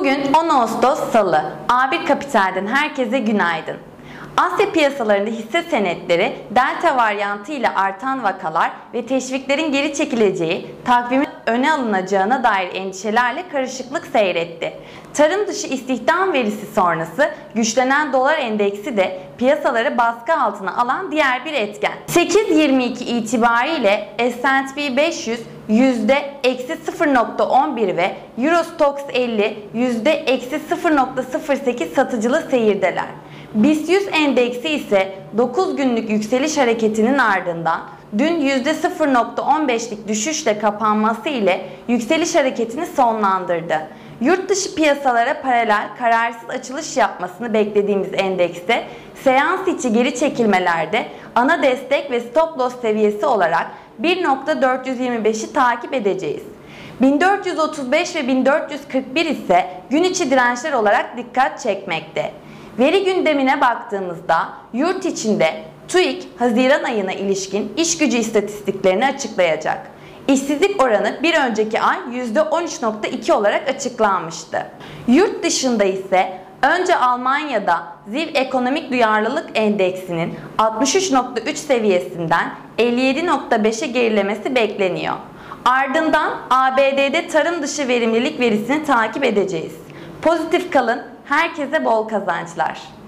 Ağustos Salı. A1 Kapital'den herkese günaydın. Asya piyasalarında hisse senetleri delta varyantı ile artan vakalar ve teşviklerin geri çekileceği, takvimin öne alınacağına dair endişelerle karışıklık seyretti. Tarım dışı istihdam verisi sonrası güçlenen dolar endeksi de piyasaları baskı altına alan diğer bir etken. 8.22 itibariyle S&P 500 yüzde eksi 0.11 ve Eurostox 50 yüzde eksi 0.08 satıcılı seyirdeler. BIST 100 endeksi ise 9 günlük yükseliş hareketinin ardından dün %0.15'lik düşüşle kapanması ile yükseliş hareketini sonlandırdı. Yurt dışı piyasalara paralel kararsız açılış yapmasını beklediğimiz endekste seans içi geri çekilmelerde ana destek ve stop loss seviyesi olarak 1.425'i takip edeceğiz. 1435 ve 1441 ise gün içi dirençler olarak dikkat çekmekte. Veri gündemine baktığımızda yurt içinde TÜİK Haziran ayına ilişkin iş gücü istatistiklerini açıklayacak. İşsizlik oranı bir önceki ay %13.2 olarak açıklanmıştı. Yurt dışında ise önce Almanya'da ZİV Ekonomik Duyarlılık Endeksinin 63.3 seviyesinden 57.5'e gerilemesi bekleniyor. Ardından ABD'de tarım dışı verimlilik verisini takip edeceğiz. Pozitif kalın, herkese bol kazançlar.